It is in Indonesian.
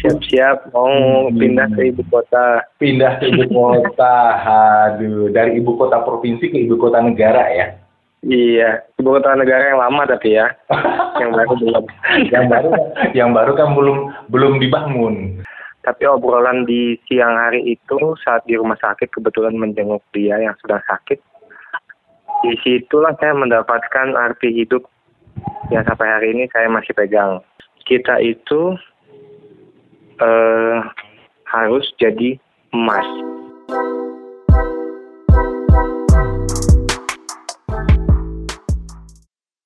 siap-siap mau Hmm. pindah ke ibu kota. Pindah ke ibu kota. Aduh, dari ibu kota provinsi ke ibu kota negara ya. Iya, ibu kota negara yang lama tapi ya, yang baru belum. yang baru yang baru kan belum belum dibangun. Tapi obrolan di siang hari itu saat di rumah sakit kebetulan menjenguk dia yang sedang sakit. Di situlah saya mendapatkan arti hidup yang sampai hari ini saya masih pegang. Kita itu eh, harus jadi emas